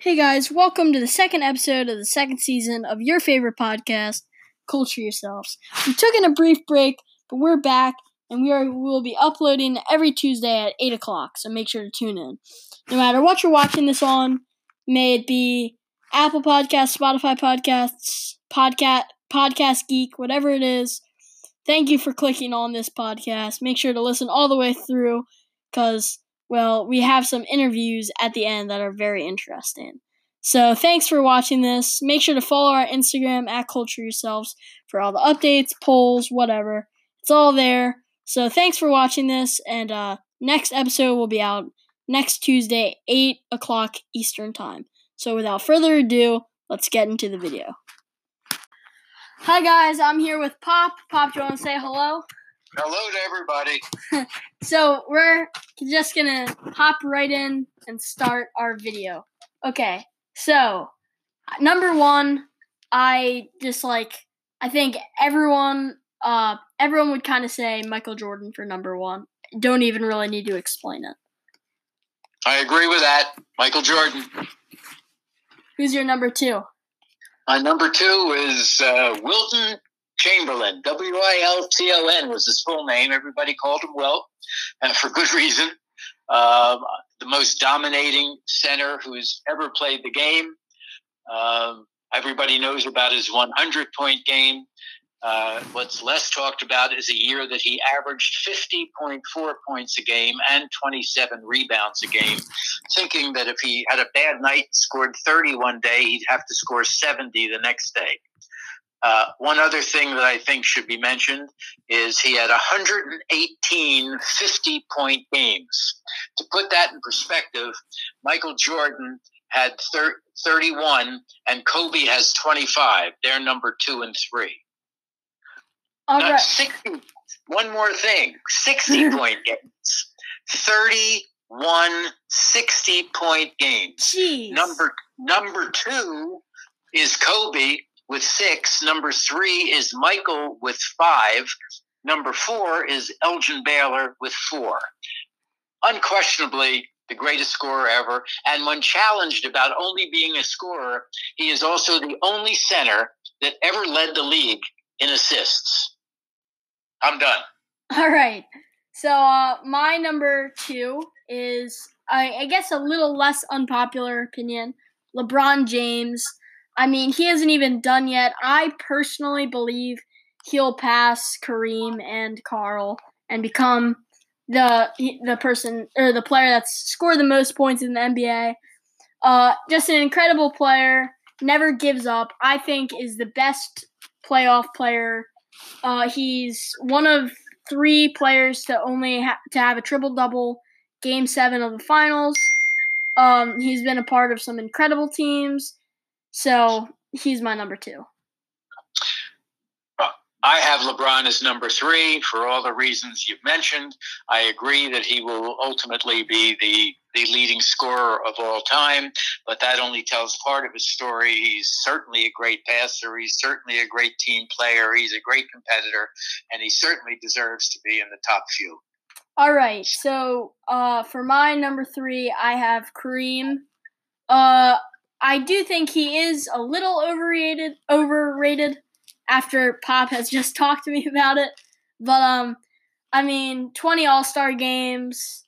Hey guys, welcome to the second episode of the second season of your favorite podcast, Culture Yourselves. We took in a brief break, but we're back and we are will be uploading every Tuesday at eight o'clock. So make sure to tune in. No matter what you're watching this on, may it be Apple Podcasts, Spotify Podcasts, Podcast Podcast Geek, whatever it is. Thank you for clicking on this podcast. Make sure to listen all the way through, because well, we have some interviews at the end that are very interesting. So thanks for watching this. Make sure to follow our Instagram at Culture Yourselves for all the updates, polls, whatever. It's all there. So thanks for watching this, and uh, next episode will be out next Tuesday, 8 o'clock Eastern Time. So without further ado, let's get into the video. Hi guys, I'm here with Pop. Pop, do you want to say hello? Hello to everybody. So we're just gonna hop right in and start our video. Okay, so number one, I just like I think everyone uh everyone would kind of say Michael Jordan for number one. Don't even really need to explain it. I agree with that. Michael Jordan. Who's your number two? My number two is uh, Wilton Chamberlain. W I L T O N was his full name. Everybody called him Wilt, and for good reason. Um, the most dominating center who's ever played the game. Um, everybody knows about his 100 point game. Uh, what's less talked about is a year that he averaged 50.4 points a game and 27 rebounds a game, thinking that if he had a bad night and scored 30 one day, he'd have to score 70 the next day. Uh, one other thing that I think should be mentioned is he had 118 50 point games. To put that in perspective, Michael Jordan had thir- 31 and Kobe has 25. They're number two and three. All Not right. 60. One more thing 60 point games. 31 60 point games. Jeez. Number number two is Kobe with six. Number three is Michael with five. Number four is Elgin Baylor with four. Unquestionably the greatest scorer ever. And when challenged about only being a scorer, he is also the only center that ever led the league in assists. I'm done. All right. So uh, my number two is, I, I guess, a little less unpopular opinion. LeBron James. I mean, he hasn't even done yet. I personally believe he'll pass Kareem and Karl and become the the person or the player that's scored the most points in the NBA. Uh, just an incredible player. Never gives up. I think is the best playoff player uh, he's one of three players to only ha- to have a triple double game seven of the finals. Um, he's been a part of some incredible teams, so he's my number two. I have LeBron as number three for all the reasons you've mentioned. I agree that he will ultimately be the, the leading scorer of all time, but that only tells part of his story. He's certainly a great passer. He's certainly a great team player. He's a great competitor, and he certainly deserves to be in the top few. All right, so uh, for my number three, I have Kareem. Uh, I do think he is a little overrated. Overrated after Pop has just talked to me about it. But um, I mean, twenty All Star games.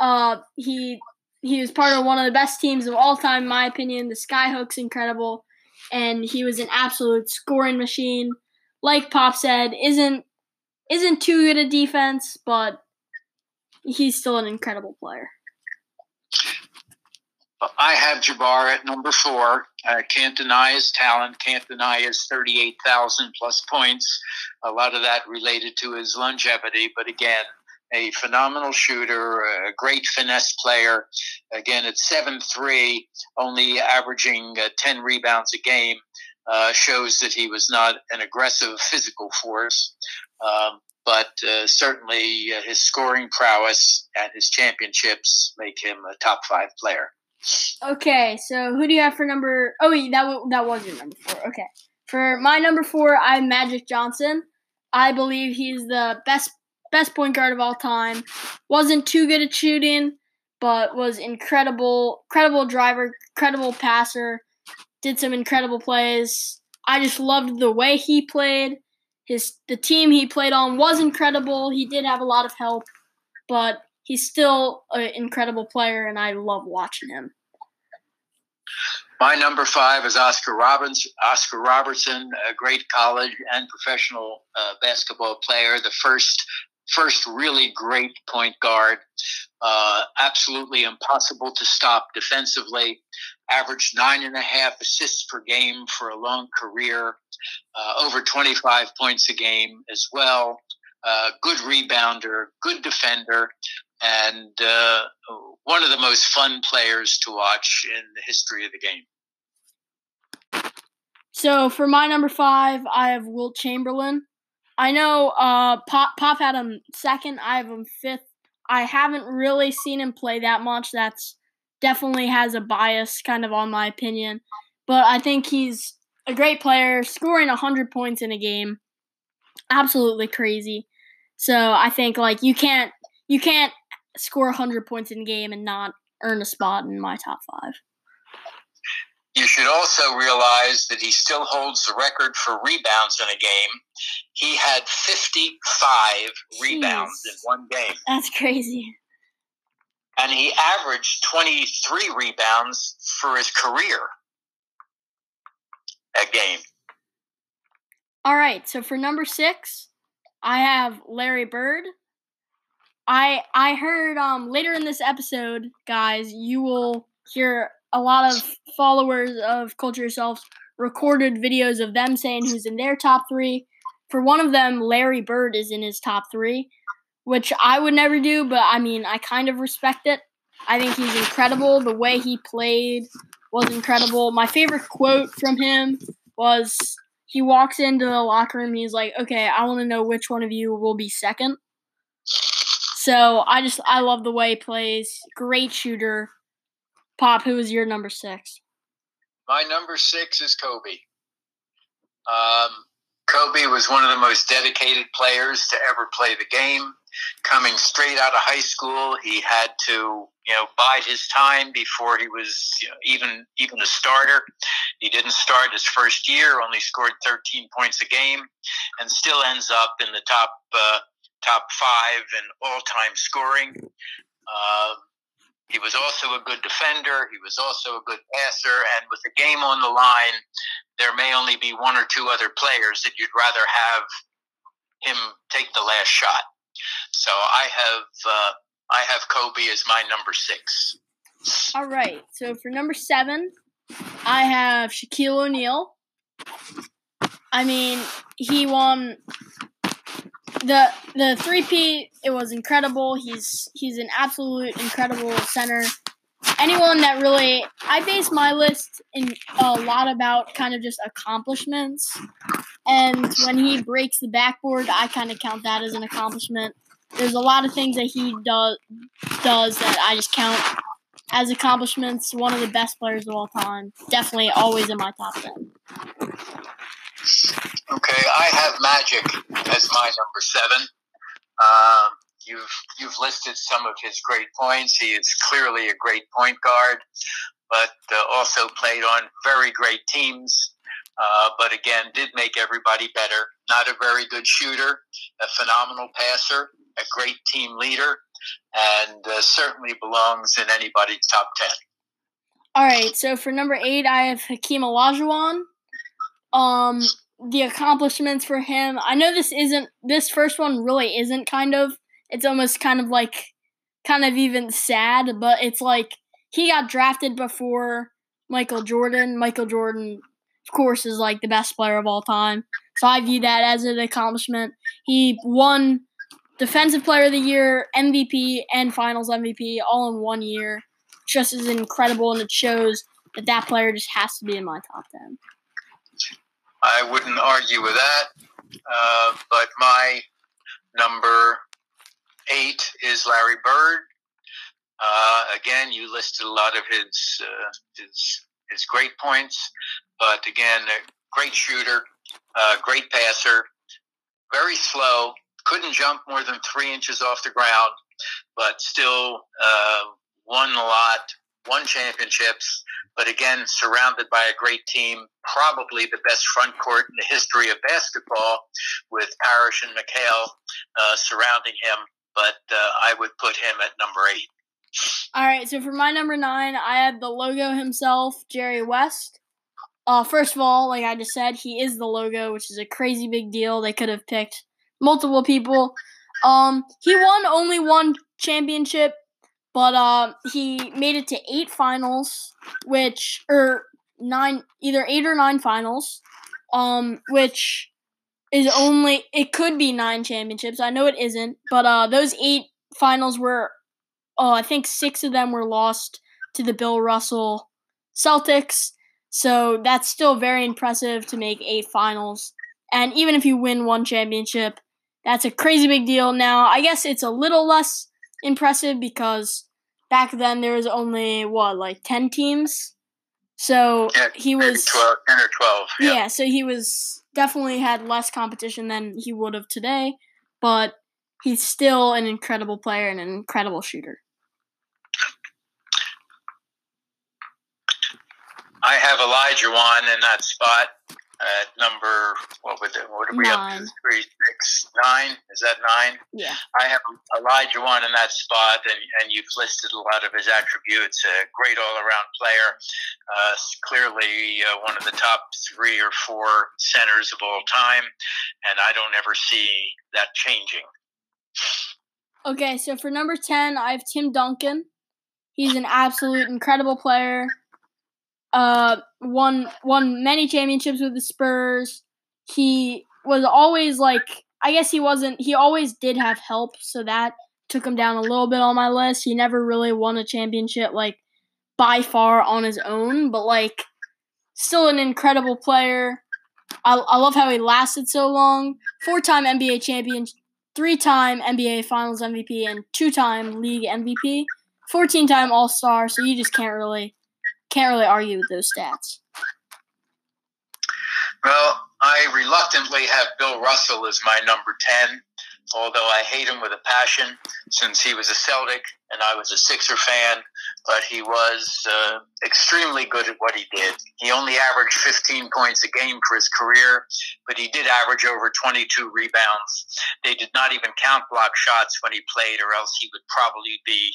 Uh, he he was part of one of the best teams of all time, in my opinion. The Skyhook's incredible, and he was an absolute scoring machine. Like Pop said, isn't isn't too good at defense, but he's still an incredible player. I have Jabbar at number four. Uh, can't deny his talent. Can't deny his 38,000 plus points. A lot of that related to his longevity. But again, a phenomenal shooter, a great finesse player. Again, at 7 3, only averaging uh, 10 rebounds a game, uh, shows that he was not an aggressive physical force. Um, but uh, certainly uh, his scoring prowess and his championships make him a top five player. Okay, so who do you have for number? Oh, wait, that w- that was your number four. Okay, for my number four, I have Magic Johnson. I believe he's the best best point guard of all time. Wasn't too good at shooting, but was incredible, incredible driver, incredible passer, did some incredible plays. I just loved the way he played. His the team he played on was incredible. He did have a lot of help, but he's still an incredible player, and I love watching him. My number five is Oscar Robertson. Oscar Robertson, a great college and professional uh, basketball player, the first first really great point guard. Uh, absolutely impossible to stop defensively. Averaged nine and a half assists per game for a long career. Uh, over 25 points a game as well. Uh, good rebounder, good defender, and uh, one of the most fun players to watch in the history of the game. So for my number five, I have Wilt Chamberlain. I know uh, Pop Pop had him second. I have him fifth. I haven't really seen him play that much. That's definitely has a bias kind of on my opinion, but I think he's a great player, scoring 100 points in a game. Absolutely crazy. So I think like you can't you can't score 100 points in a game and not earn a spot in my top 5. You should also realize that he still holds the record for rebounds in a game. He had 55 Jeez. rebounds in one game. That's crazy. And he averaged 23 rebounds for his career a game. All right, so for number six, I have Larry Bird. I I heard um later in this episode, guys, you will hear a lot of followers of Culture Yourselves recorded videos of them saying who's in their top three. For one of them, Larry Bird is in his top three, which I would never do, but I mean, I kind of respect it. I think he's incredible. The way he played was incredible. My favorite quote from him was he walks into the locker room. He's like, "Okay, I want to know which one of you will be second. So I just I love the way he plays. Great shooter. Pop, who is your number six? My number six is Kobe. Um, Kobe was one of the most dedicated players to ever play the game. Coming straight out of high school, he had to, you know, bide his time before he was you know, even even a starter. He didn't start his first year, only scored 13 points a game, and still ends up in the top uh, top five in all time scoring. Uh, he was also a good defender. He was also a good passer. And with the game on the line, there may only be one or two other players that you'd rather have him take the last shot. So I have uh, I have Kobe as my number six. All right. So for number seven, I have Shaquille O'Neal. I mean, he won the the three-peat it was incredible. He's he's an absolute incredible center. Anyone that really I base my list in a lot about kind of just accomplishments. And when he breaks the backboard, I kind of count that as an accomplishment. There's a lot of things that he does does that I just count as accomplishments. One of the best players of all time. Definitely always in my top ten. Okay, I have Magic as my number seven. Um, you've you've listed some of his great points. He is clearly a great point guard, but uh, also played on very great teams. Uh, but again, did make everybody better. Not a very good shooter, a phenomenal passer, a great team leader, and uh, certainly belongs in anybody's top ten. All right, so for number eight, I have Hakeem Olajuwon. Um, the accomplishments for him. I know this isn't this first one really isn't kind of it's almost kind of like kind of even sad, but it's like he got drafted before Michael Jordan. Michael Jordan of course is like the best player of all time. So I view that as an accomplishment. He won defensive player of the year, MVP and finals MVP all in one year. Just as incredible and it shows that that player just has to be in my top 10. I wouldn't argue with that. Uh, but my number eight is Larry Bird. Uh, again, you listed a lot of his, uh, his his great points, but again, a great shooter, uh, great passer, very slow, couldn't jump more than three inches off the ground, but still uh, won a lot, won championships, but again, surrounded by a great team, probably the best front court in the history of basketball, with Parish and McHale uh, surrounding him. But uh, I would put him at number eight. All right, so for my number nine, I had the logo himself, Jerry West. Uh, first of all, like I just said, he is the logo, which is a crazy big deal. They could have picked multiple people. Um, he won only one championship, but uh, he made it to eight finals, which or nine, either eight or nine finals, um, which is only it could be nine championships. I know it isn't, but uh, those eight finals were, uh, I think six of them were lost to the Bill Russell Celtics. So that's still very impressive to make eight finals. And even if you win one championship, that's a crazy big deal. Now, I guess it's a little less impressive because back then there was only what, like 10 teams? So Yeah, he was 12, 10 or 12. yeah. Yeah. so he was definitely had less competition than he would have today, but he's still an incredible player and an incredible shooter. I have Olajuwon in that spot at number, what would it, what are we up to? Three, six, nine? Is that nine? Yeah. I have Olajuwon in that spot, and, and you've listed a lot of his attributes. A great all around player, uh, clearly uh, one of the top three or four centers of all time, and I don't ever see that changing. Okay, so for number 10, I have Tim Duncan. He's an absolute incredible player. Uh, won won many championships with the Spurs. He was always like I guess he wasn't he always did have help, so that took him down a little bit on my list. He never really won a championship like by far on his own, but like still an incredible player. I, I love how he lasted so long. Four-time NBA champion, three-time NBA Finals MVP, and two-time league MVP. 14-time All-Star, so you just can't really can't really argue with those stats. Well, I reluctantly have Bill Russell as my number 10, although I hate him with a passion since he was a Celtic and I was a Sixer fan, but he was uh, extremely good at what he did. He only averaged 15 points a game for his career, but he did average over 22 rebounds. They did not even count block shots when he played, or else he would probably be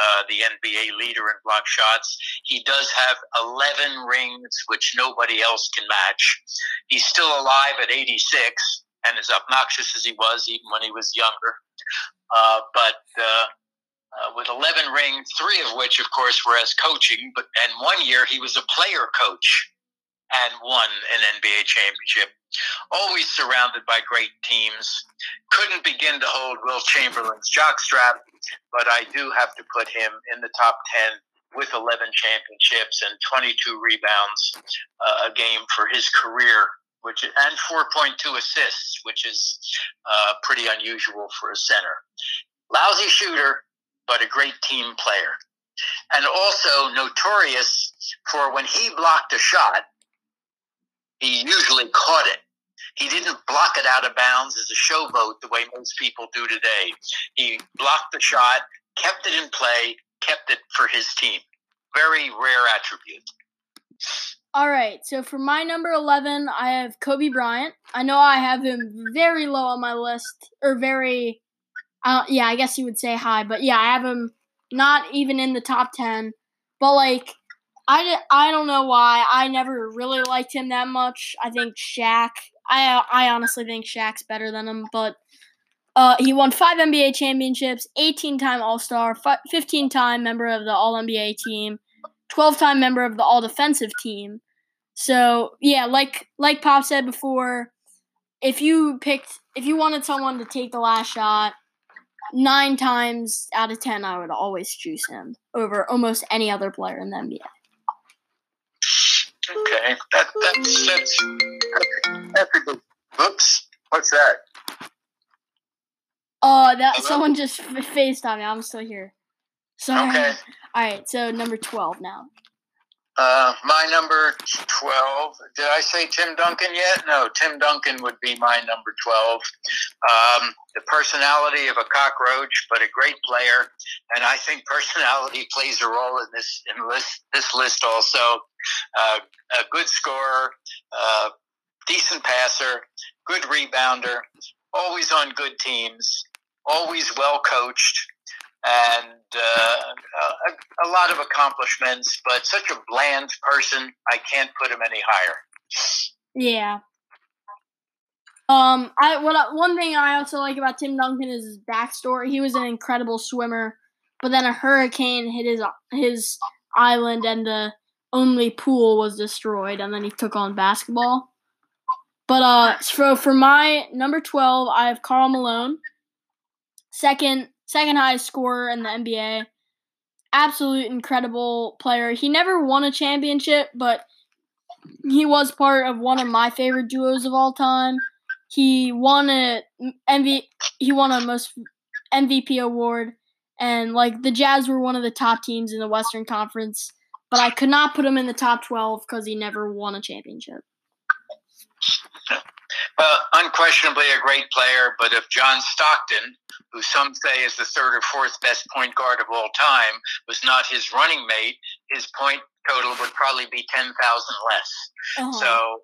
uh, the NBA leader in block shots. He does have 11 rings, which nobody else can match. He's still alive at 86 and as obnoxious as he was, even when he was younger. Uh, but uh, uh, with 11 rings, three of which, of course, were as coaching, but and one year he was a player coach and won an NBA championship. Always surrounded by great teams. Couldn't begin to hold Wilt Chamberlain's jockstrap, but I do have to put him in the top 10 with 11 championships and 22 rebounds uh, a game for his career which and 4.2 assists, which is uh, pretty unusual for a center. Lousy shooter, but a great team player, and also notorious for when he blocked a shot, he usually caught it. He didn't block it out of bounds as a showboat the way most people do today. He blocked the shot, kept it in play, kept it for his team. Very rare attribute. All right, so for my number 11, I have Kobe Bryant. I know I have him very low on my list, or very, uh, yeah, I guess you would say high, but yeah, I have him not even in the top 10. But like, I, I don't know why. I never really liked him that much. I think Shaq, I, I honestly think Shaq's better than him, but uh, he won five NBA championships, 18 time All Star, 15 time member of the All NBA team. 12 time member of the all defensive team. So, yeah, like like Pop said before, if you picked if you wanted someone to take the last shot, 9 times out of 10 I would always choose him over almost any other player in the NBA. Okay, that, that's that's that's good. Oops, what's that? Oh, that Hello? someone just f- FaceTime me. I'm still here. Sorry. Okay. All right, so number 12 now. Uh, my number 12. Did I say Tim Duncan yet? No, Tim Duncan would be my number 12. Um, the personality of a cockroach, but a great player. And I think personality plays a role in this, in this, this list also. Uh, a good scorer, uh, decent passer, good rebounder, always on good teams, always well coached and uh, a, a, lot of accomplishments, but such a bland person. I can't put him any higher. Yeah. Um, I what one thing I also like about Tim Duncan is his backstory. He was an incredible swimmer, but then a hurricane hit his his island, and the only pool was destroyed, and then he took on basketball. But uh, so for my number twelve, I have Karl Malone. Second, second highest scorer in the NBA. Absolute incredible player. He never won a championship, but he was part of one of my favorite duos of all time. He won a MV he won a most MVP award and like the Jazz were one of the top teams in the Western Conference, but I could not put him in the top 12 cuz he never won a championship. Well, unquestionably a great player, but if John Stockton, who some say is the third or fourth best point guard of all time, was not his running mate, his point total would probably be 10,000 less. Uh-huh. So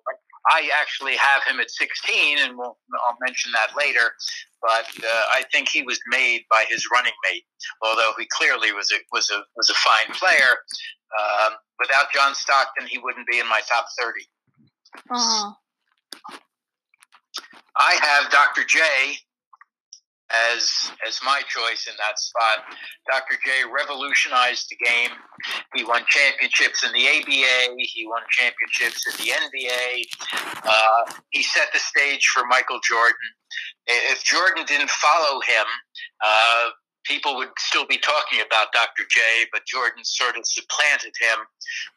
I actually have him at 16, and we'll, I'll mention that later. But uh, I think he was made by his running mate, although he clearly was a was a was a fine player. Um, without John Stockton, he wouldn't be in my top 30. Uh-huh. I have Dr. J as as my choice in that spot. Dr. J revolutionized the game. He won championships in the ABA. He won championships in the NBA. Uh, he set the stage for Michael Jordan. If Jordan didn't follow him, uh, people would still be talking about Dr. J, but Jordan sort of supplanted him.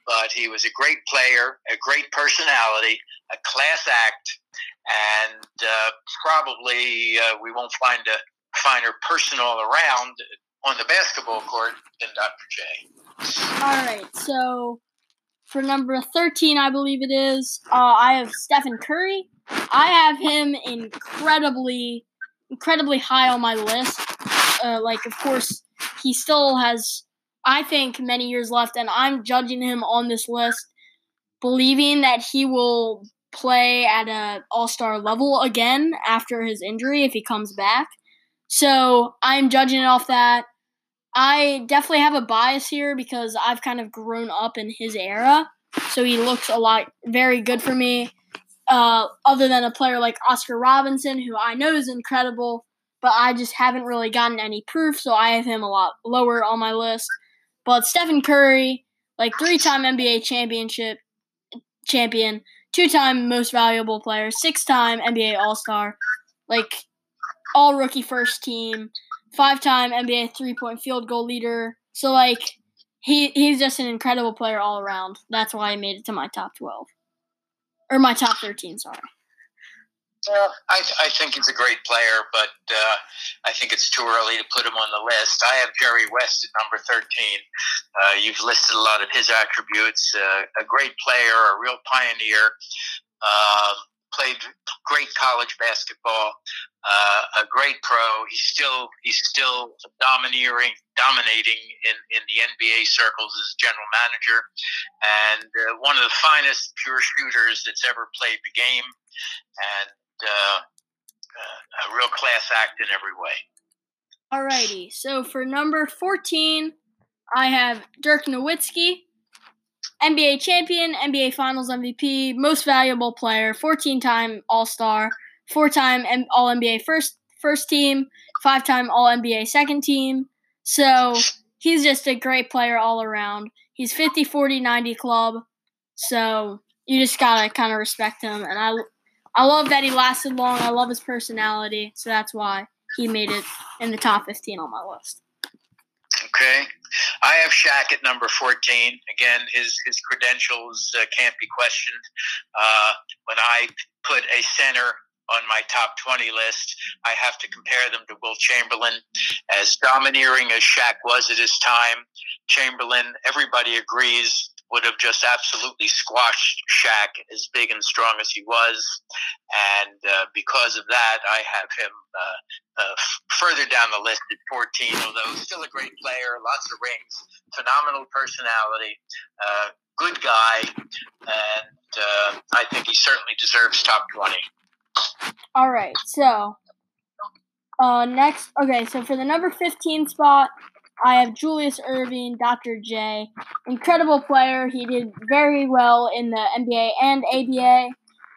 But he was a great player, a great personality, a class act, and uh, probably uh, we won't find a finer person all around on the basketball court than Dr. J. All right, so for number 13, I believe it is, uh, I have Stephen Curry. I have him incredibly, incredibly high on my list. Uh, like, of course, he still has, I think, many years left, and I'm judging him on this list, believing that he will play at a all-star level again after his injury if he comes back. So I'm judging it off that. I definitely have a bias here because I've kind of grown up in his era. So he looks a lot very good for me. Uh, other than a player like Oscar Robinson, who I know is incredible, but I just haven't really gotten any proof, so I have him a lot lower on my list. But Stephen Curry, like three time NBA championship champion, two time most valuable player, six time NBA All Star, like all rookie first team, five time NBA three point field goal leader. So like he he's just an incredible player all around. That's why I made it to my top twelve. Or my top thirteen, sorry. Well, I, I think he's a great player, but uh, I think it's too early to put him on the list. I have Jerry West at number 13. Uh, you've listed a lot of his attributes. Uh, a great player, a real pioneer, um, played great college basketball, uh, a great pro. He's still he's still domineering, dominating in, in the NBA circles as general manager, and uh, one of the finest pure shooters that's ever played the game. And uh, uh, a real class act in every way. Alrighty, so for number 14, I have Dirk Nowitzki, NBA champion, NBA Finals MVP, most valuable player, 14-time All-Star, four-time All NBA first first team, five-time All NBA second team. So he's just a great player all around. He's 50, 40, 90 club. So you just gotta kind of respect him, and I I love that he lasted long. I love his personality, so that's why he made it in the top 15 on my list. Okay. I have Shaq at number 14. Again, his, his credentials uh, can't be questioned. Uh, when I put a center on my top 20 list, I have to compare them to Wilt Chamberlain. As domineering as Shaq was at his time, Chamberlain, everybody agrees, would have just absolutely squashed Shaq, as big and strong as he was. And uh, because of that, I have him uh, uh, further down the list at 14, although still a great player, lots of rings, phenomenal personality, uh, good guy, and uh, I think he certainly deserves top 20. All right, so uh, next, okay, so for the number 15 spot, I have Julius Erving, Dr. J. Incredible player. He did very well in the NBA and ABA.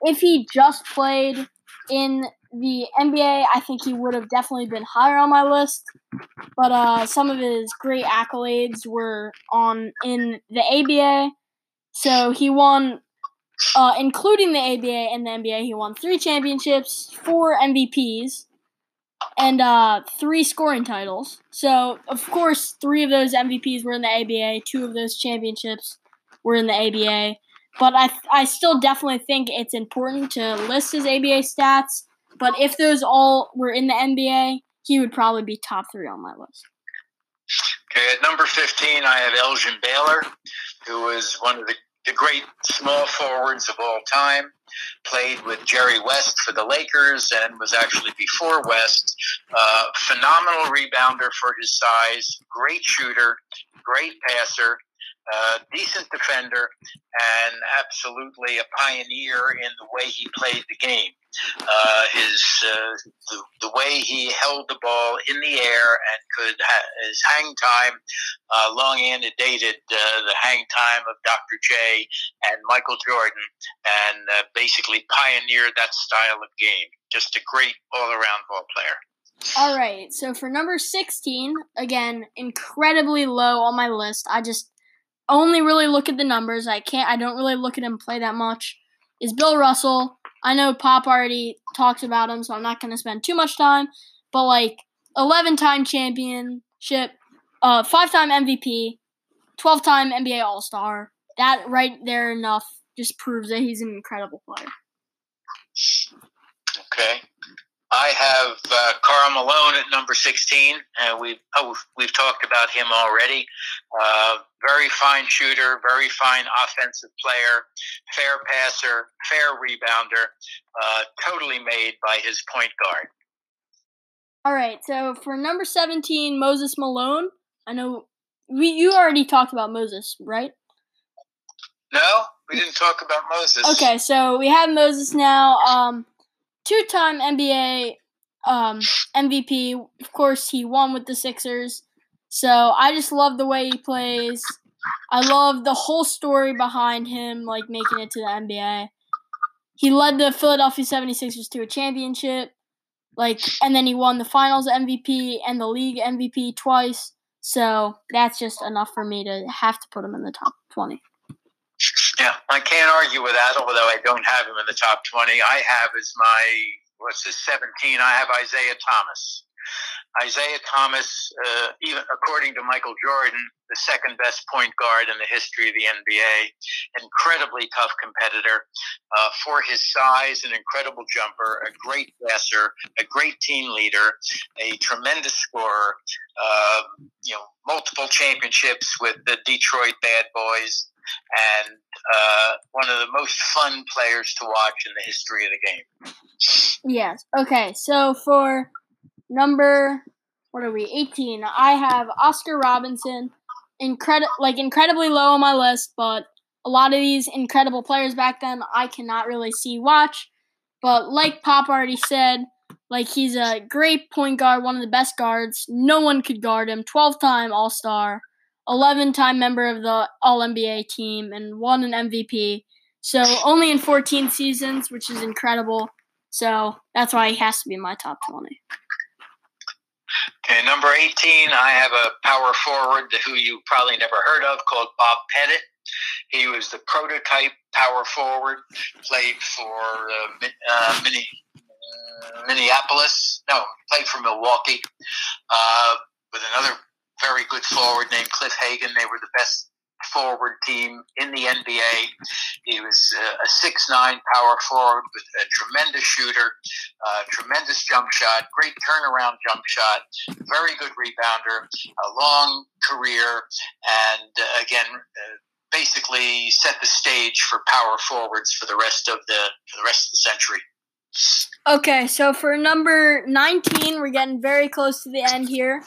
If he just played in the NBA, I think he would have definitely been higher on my list. But uh, some of his great accolades were on in the ABA. So he won, uh, including the ABA and the NBA, he won three championships, four MVPs, and uh, three scoring titles. So, of course, three of those MVPs were in the ABA, two of those championships were in the ABA. But I, I still definitely think it's important to list his ABA stats. But if those all were in the NBA, he would probably be top three on my list. Okay, at number 15, I have Elgin Baylor, who was one of the, the great small forwards of all time played with Jerry West for the Lakers and was actually before West. Uh, phenomenal rebounder for his size, great shooter, great passer, decent defender, and absolutely a pioneer in the way he played the game. Uh, his uh, the, the, way he held the ball in the air and could ha- his hang time uh, long antedated uh, the hang time of Dr. J and Michael Jordan, and uh, basically pioneered that style of game. Just a great all around ball player. All right, so for number 16, again, incredibly low on my list. I just only really look at the numbers. I can't. I don't really look at him play that much. Is Bill Russell? I know Pop already talked about him, so I'm not going to spend too much time. But like 11 time championship, uh, five time MVP, 12 time NBA All Star. That right there enough just proves that he's an incredible player. Okay. I have uh, Karl Malone at number 16, and we've, oh, we've talked about him already. Uh, very fine shooter, very fine offensive player, fair passer, fair rebounder, uh, totally made by his point guard. All right, so for number 17, Moses Malone, I know we you already talked about Moses, right? No, we didn't talk about Moses. Okay, so we have Moses now. Um, two-time NBA um, MVP. Of course, he won with the Sixers. So I just love the way he plays. I love the whole story behind him, like making it to the NBA. He led the Philadelphia 76ers to a championship, like, and then he won the Finals MVP and the league MVP twice. So that's just enough for me to have to put him in the top 20. Yeah, I can't argue with that, although I don't have him in the top 20. I have as my, what's this, 17, I have Isiah Thomas. Isiah Thomas, uh, even according to Michael Jordan, the second best point guard in the history of the NBA. Incredibly tough competitor uh, for his size, an incredible jumper, a great passer, a great team leader, a tremendous scorer. Uh, you know, multiple championships with the Detroit Bad Boys and uh, one of the most fun players to watch in the history of the game. Yes. Okay. So for number, what are we? Eighteen. I have Oscar Robinson. Incredible, like incredibly low on my list, but a lot of these incredible players back then I cannot really see watch. But like Pop already said, like he's a great point guard, one of the best guards. No one could guard him. Twelve time All Star. 11 time member of the All NBA team, and won an MVP. So only in 14 seasons, which is incredible. So that's why he has to be my top 20. Number 18, I have a power forward who you probably never heard of called Bob Pettit. He was the prototype power forward, played for uh, uh, Mini, uh, Minneapolis. No, played for Milwaukee. Uh, with another very good forward named Cliff Hagan. They were the best forward team in the NBA. He was uh, a six-nine power forward with a tremendous shooter, uh, tremendous jump shot, great turnaround jump shot, very good rebounder, a long career, and uh, again, basically set the stage for power forwards for the rest of the for the rest of the century. Okay, so for number 19, we're getting very close to the end here.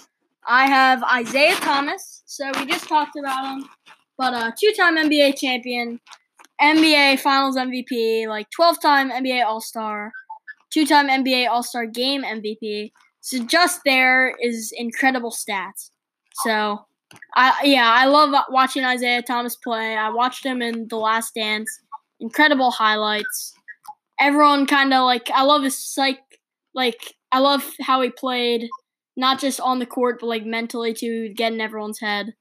I have Isiah Thomas. So we just talked about him, but uh, a two-time NBA champion, NBA Finals MVP, like 12-time NBA All-Star, two-time NBA All-Star Game MVP. So just there is incredible stats. So I yeah, I love watching Isiah Thomas play. I watched him in The Last Dance. Incredible highlights. Everyone kind of like I love his like like I love how he played not just on the court but like mentally too, getting everyone's head.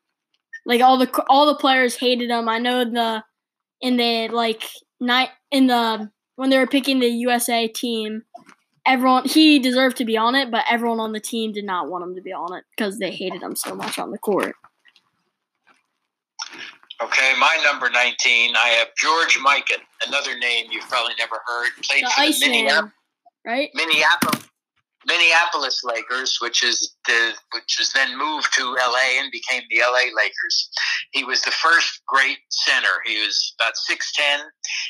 Like all the all the players hated him. I know the in the like night in the when they were picking the USA team, everyone he deserved to be on it, but everyone on the team did not want him to be on it because they hated him so much on the court. Okay, my number 19, I have George Mikan, another name you've probably never heard. Played The for the Minneapolis, right? Minneapolis, Minneapolis Lakers, which is the which was then moved to LA and became the LA Lakers. He was the first great center. He was about 6'10.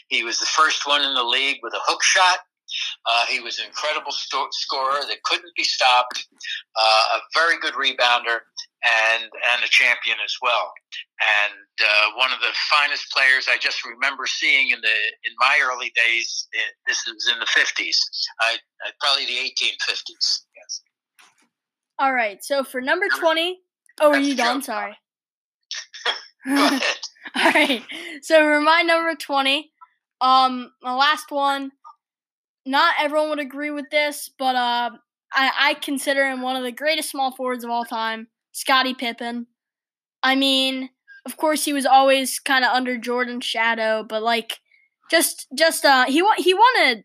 He was the first one in the league with a hook shot. Uh, he was an incredible scorer that couldn't be stopped, uh, a very good rebounder, and and a champion as well. And uh, one of the finest players I just remember seeing in the in my early days. eh, This was in the fifties, I, I probably the eighteen fifties. Yes. All right. So for number 20, oh, are you done? Sorry. Go ahead. All right. So for my number 20, um my last one, not everyone would agree with this, but uh I, I consider him one of the greatest small forwards of all time, Scottie Pippen. I mean, of course he was always kind of under Jordan's shadow, but like just just uh he won he won a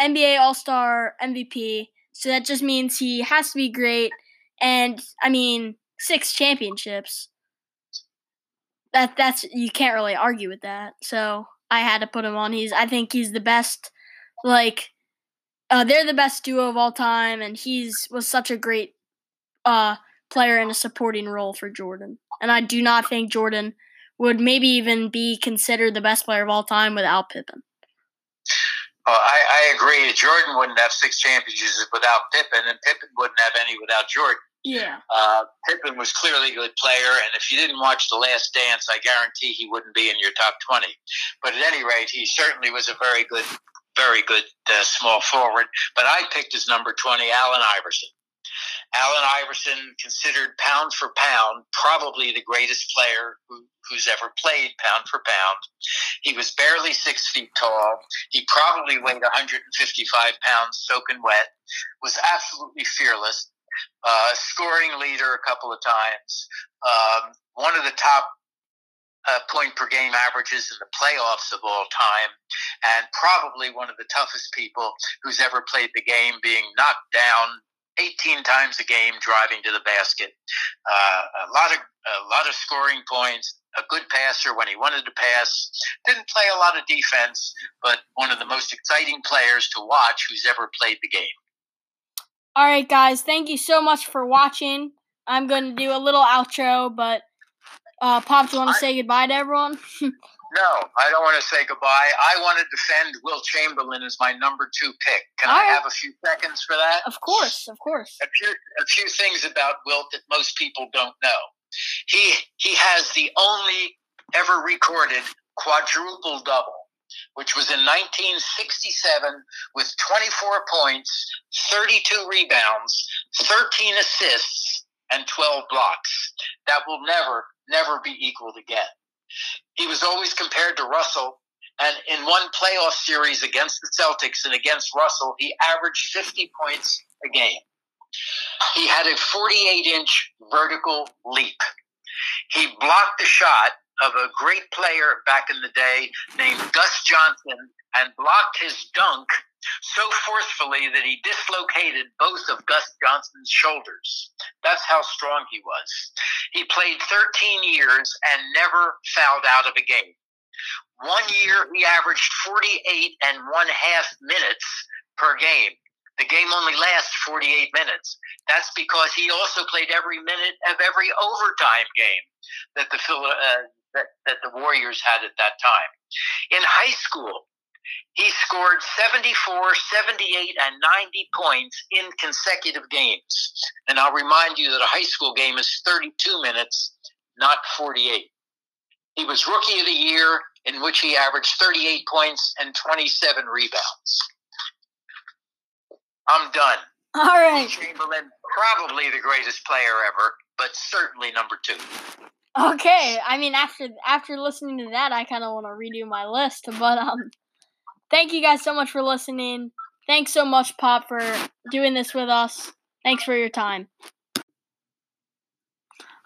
NBA All-Star MVP, so that just means he has to be great and I mean, six championships that that's you can't really argue with that. So I had to put him on. He's I think he's the best. Like uh, they're the best duo of all time, and he's was such a great uh, player in a supporting role for Jordan. And I do not think Jordan would maybe even be considered the best player of all time without Pippen. Oh, I, I agree. Jordan wouldn't have six championships without Pippen, and Pippen wouldn't have any without Jordan. Yeah. Uh, Pippen was clearly a good player, and if you didn't watch The Last Dance, I guarantee he wouldn't be in your top 20. But at any rate, he certainly was a very good, very good uh, small forward. But I picked as number 20, Allen Iverson. Allen Iverson, considered pound for pound, probably the greatest player who, who's ever played pound for pound. He was barely six feet tall. He probably weighed 155 pounds soaking wet, was absolutely fearless, uh, scoring leader a couple of times, um, one of the top uh, point per game averages in the playoffs of all time, and probably one of the toughest people who's ever played the game, being knocked down 18 times a game driving to the basket. Uh, a lot of a lot of scoring points. A good passer when he wanted to pass. Didn't play a lot of defense, but one of the most exciting players to watch who's ever played the game. All right, guys. Thank you so much for watching. I'm going to do a little outro, but uh, Pop, do you want to say goodbye to everyone? No, I don't want to say goodbye. I want to defend Wilt Chamberlain as my number two pick. Can All I right. have a few seconds for that? of course, of course. a few a few things about Wilt that most people don't know. He he has the only ever recorded quadruple double, which was in 1967 with 24 points, 32 rebounds, 13 assists, and 12 blocks. That will never never be equaled again. He was always compared to Russell. And in one playoff series against the Celtics and against Russell, he averaged 50 points a game. He had a 48 inch vertical leap. He blocked the shot of a great player back in the day named Gus Johnson and blocked his dunk so forcefully that he dislocated both of Gus Johnson's shoulders. That's how strong he was. He played 13 years and never fouled out of a game. One year he averaged 48 and one half minutes per game. The game only lasts 48 minutes. That's because he also played every minute of every overtime game that the uh, that, that the Warriors had at that time. In high school, he scored 74, 78, and 90 points in consecutive games. And I'll remind you that a high school game is 32 minutes, not 48. He was Rookie of the Year, in which he averaged 38 points and 27 rebounds. I'm done. All right. Chamberlain, probably the greatest player ever, but certainly number two. Okay. I mean, after after listening to that, I kind of want to redo my list. But um, thank you guys so much for listening. Thanks so much, Pop, for doing this with us. Thanks for your time.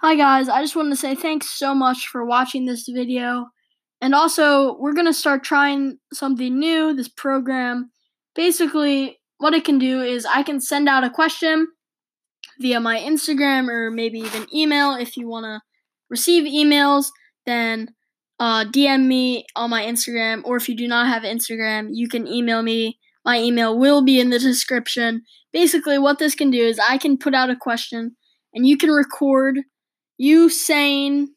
Hi guys, I just wanted to say thanks so much for watching this video. And also, we're going to start trying something new, this program. Basically, what it can do is I can send out a question via my Instagram or maybe even email if you want to receive emails, then uh, DM me on my Instagram, or if you do not have Instagram, you can email me. My email will be in the description. Basically, what this can do is I can put out a question and you can record you saying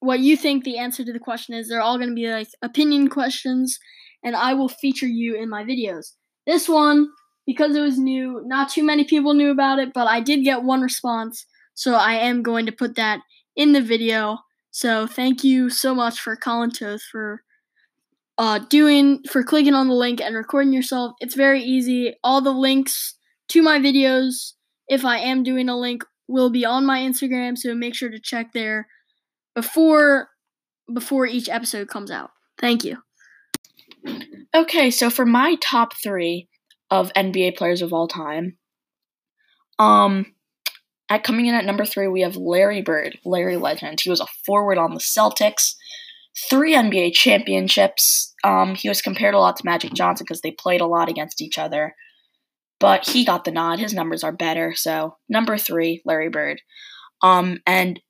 what you think the answer to the question is. They're all going to be like opinion questions, and I will feature you in my videos. This one, because it was new, not too many people knew about it, but I did get one response, so I am going to put that in the video. So thank you so much for Colin Toth for uh, doing for clicking on the link and recording yourself. It's very easy. All the links to my videos, if I am doing a link, will be on my Instagram, so make sure to check there before before each episode comes out. Thank you. Okay, so for my top three of NBA players of all time, um, at coming in at number three we have Larry Bird, Larry Legend. He was a forward on the Celtics, three NBA championships. Um, he was compared a lot to Magic Johnson because they played a lot against each other but he got the nod. His numbers are better. So number three, Larry Bird. Um, and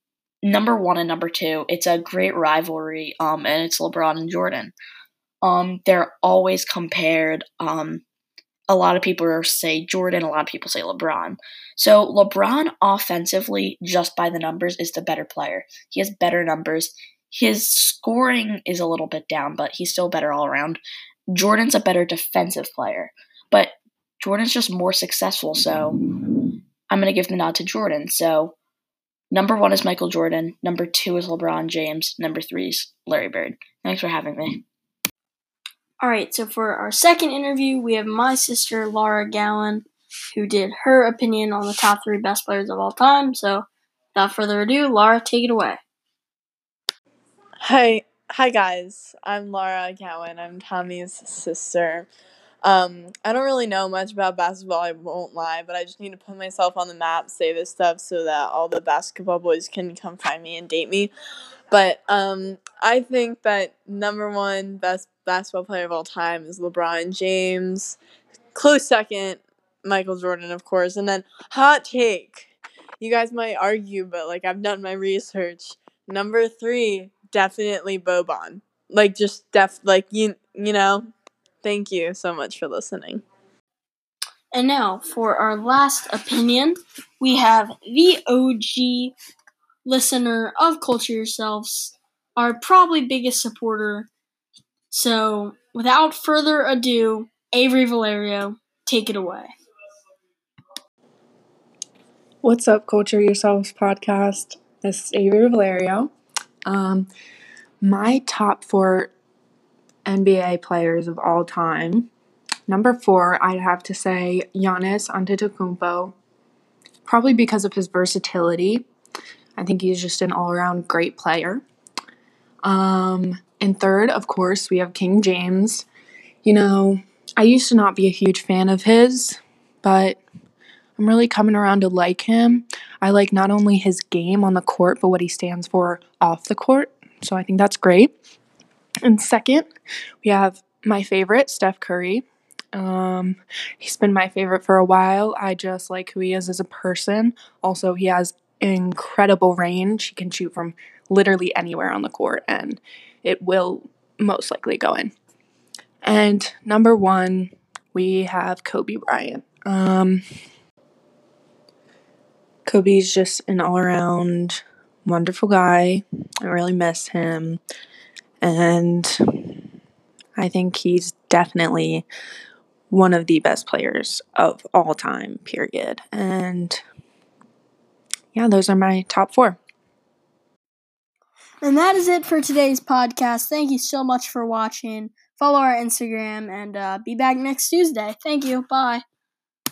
number one and number two, it's a great rivalry. Um, and it's LeBron and Jordan. Um, they're always compared. Um, a lot of people say Jordan. A lot of people say LeBron. So LeBron offensively, just by the numbers, is the better player. He has better numbers. His scoring is a little bit down, but he's still better all around. Jordan's a better defensive player. But Jordan's just more successful, so I'm going to give the nod to Jordan. So number one is Michael Jordan, number two is LeBron James, number three is Larry Bird. Thanks for having me. All right, so for our second interview, we have my sister Laura Gowan, who did her opinion on the top three best players of all time. So without further ado, Laura, take it away. Hi, hi guys. I'm Laura Gowan. I'm Tommy's sister. Um, I don't really know much about basketball, I won't lie, but I just need to put myself on the map, say this stuff so that all the basketball boys can come find me and date me. But um, I think that number one best basketball player of all time is LeBron James. Close second, Michael Jordan, of course. And then hot take. You guys might argue, but like I've done my research. Number three, definitely Boban. Like just def like you you know, Thank you so much for listening. And now for our last opinion, we have the OG listener of Culture Yourselves, our probably biggest supporter. So, without further ado, Avery Valerio, take it away. What's up, Culture Yourselves podcast? This is Avery Valerio. Um, my top four NBA players of all time. Number four, I'd have to say Giannis Antetokounmpo, probably because of his versatility. I think he's just an all-around great player. Um, and third, of course, we have King James. You know, I used to not be a huge fan of his, but I'm really coming around to like him. I like not only his game on the court, but what he stands for off the court. So I think that's great. And second, we have my favorite, Steph Curry. Um, he's been my favorite for a while. I just like who he is as a person. Also, he has incredible range. He can shoot from literally anywhere on the court, and it will most likely go in. And number one, we have Kobe Bryant. Um, Kobe's just an all around wonderful guy. I really miss him. And I think he's definitely one of the best players of all time, period. And yeah, those are my top four. And that is it for today's podcast. Thank you so much for watching. Follow our Instagram and uh, be back next Tuesday. Thank you. Bye.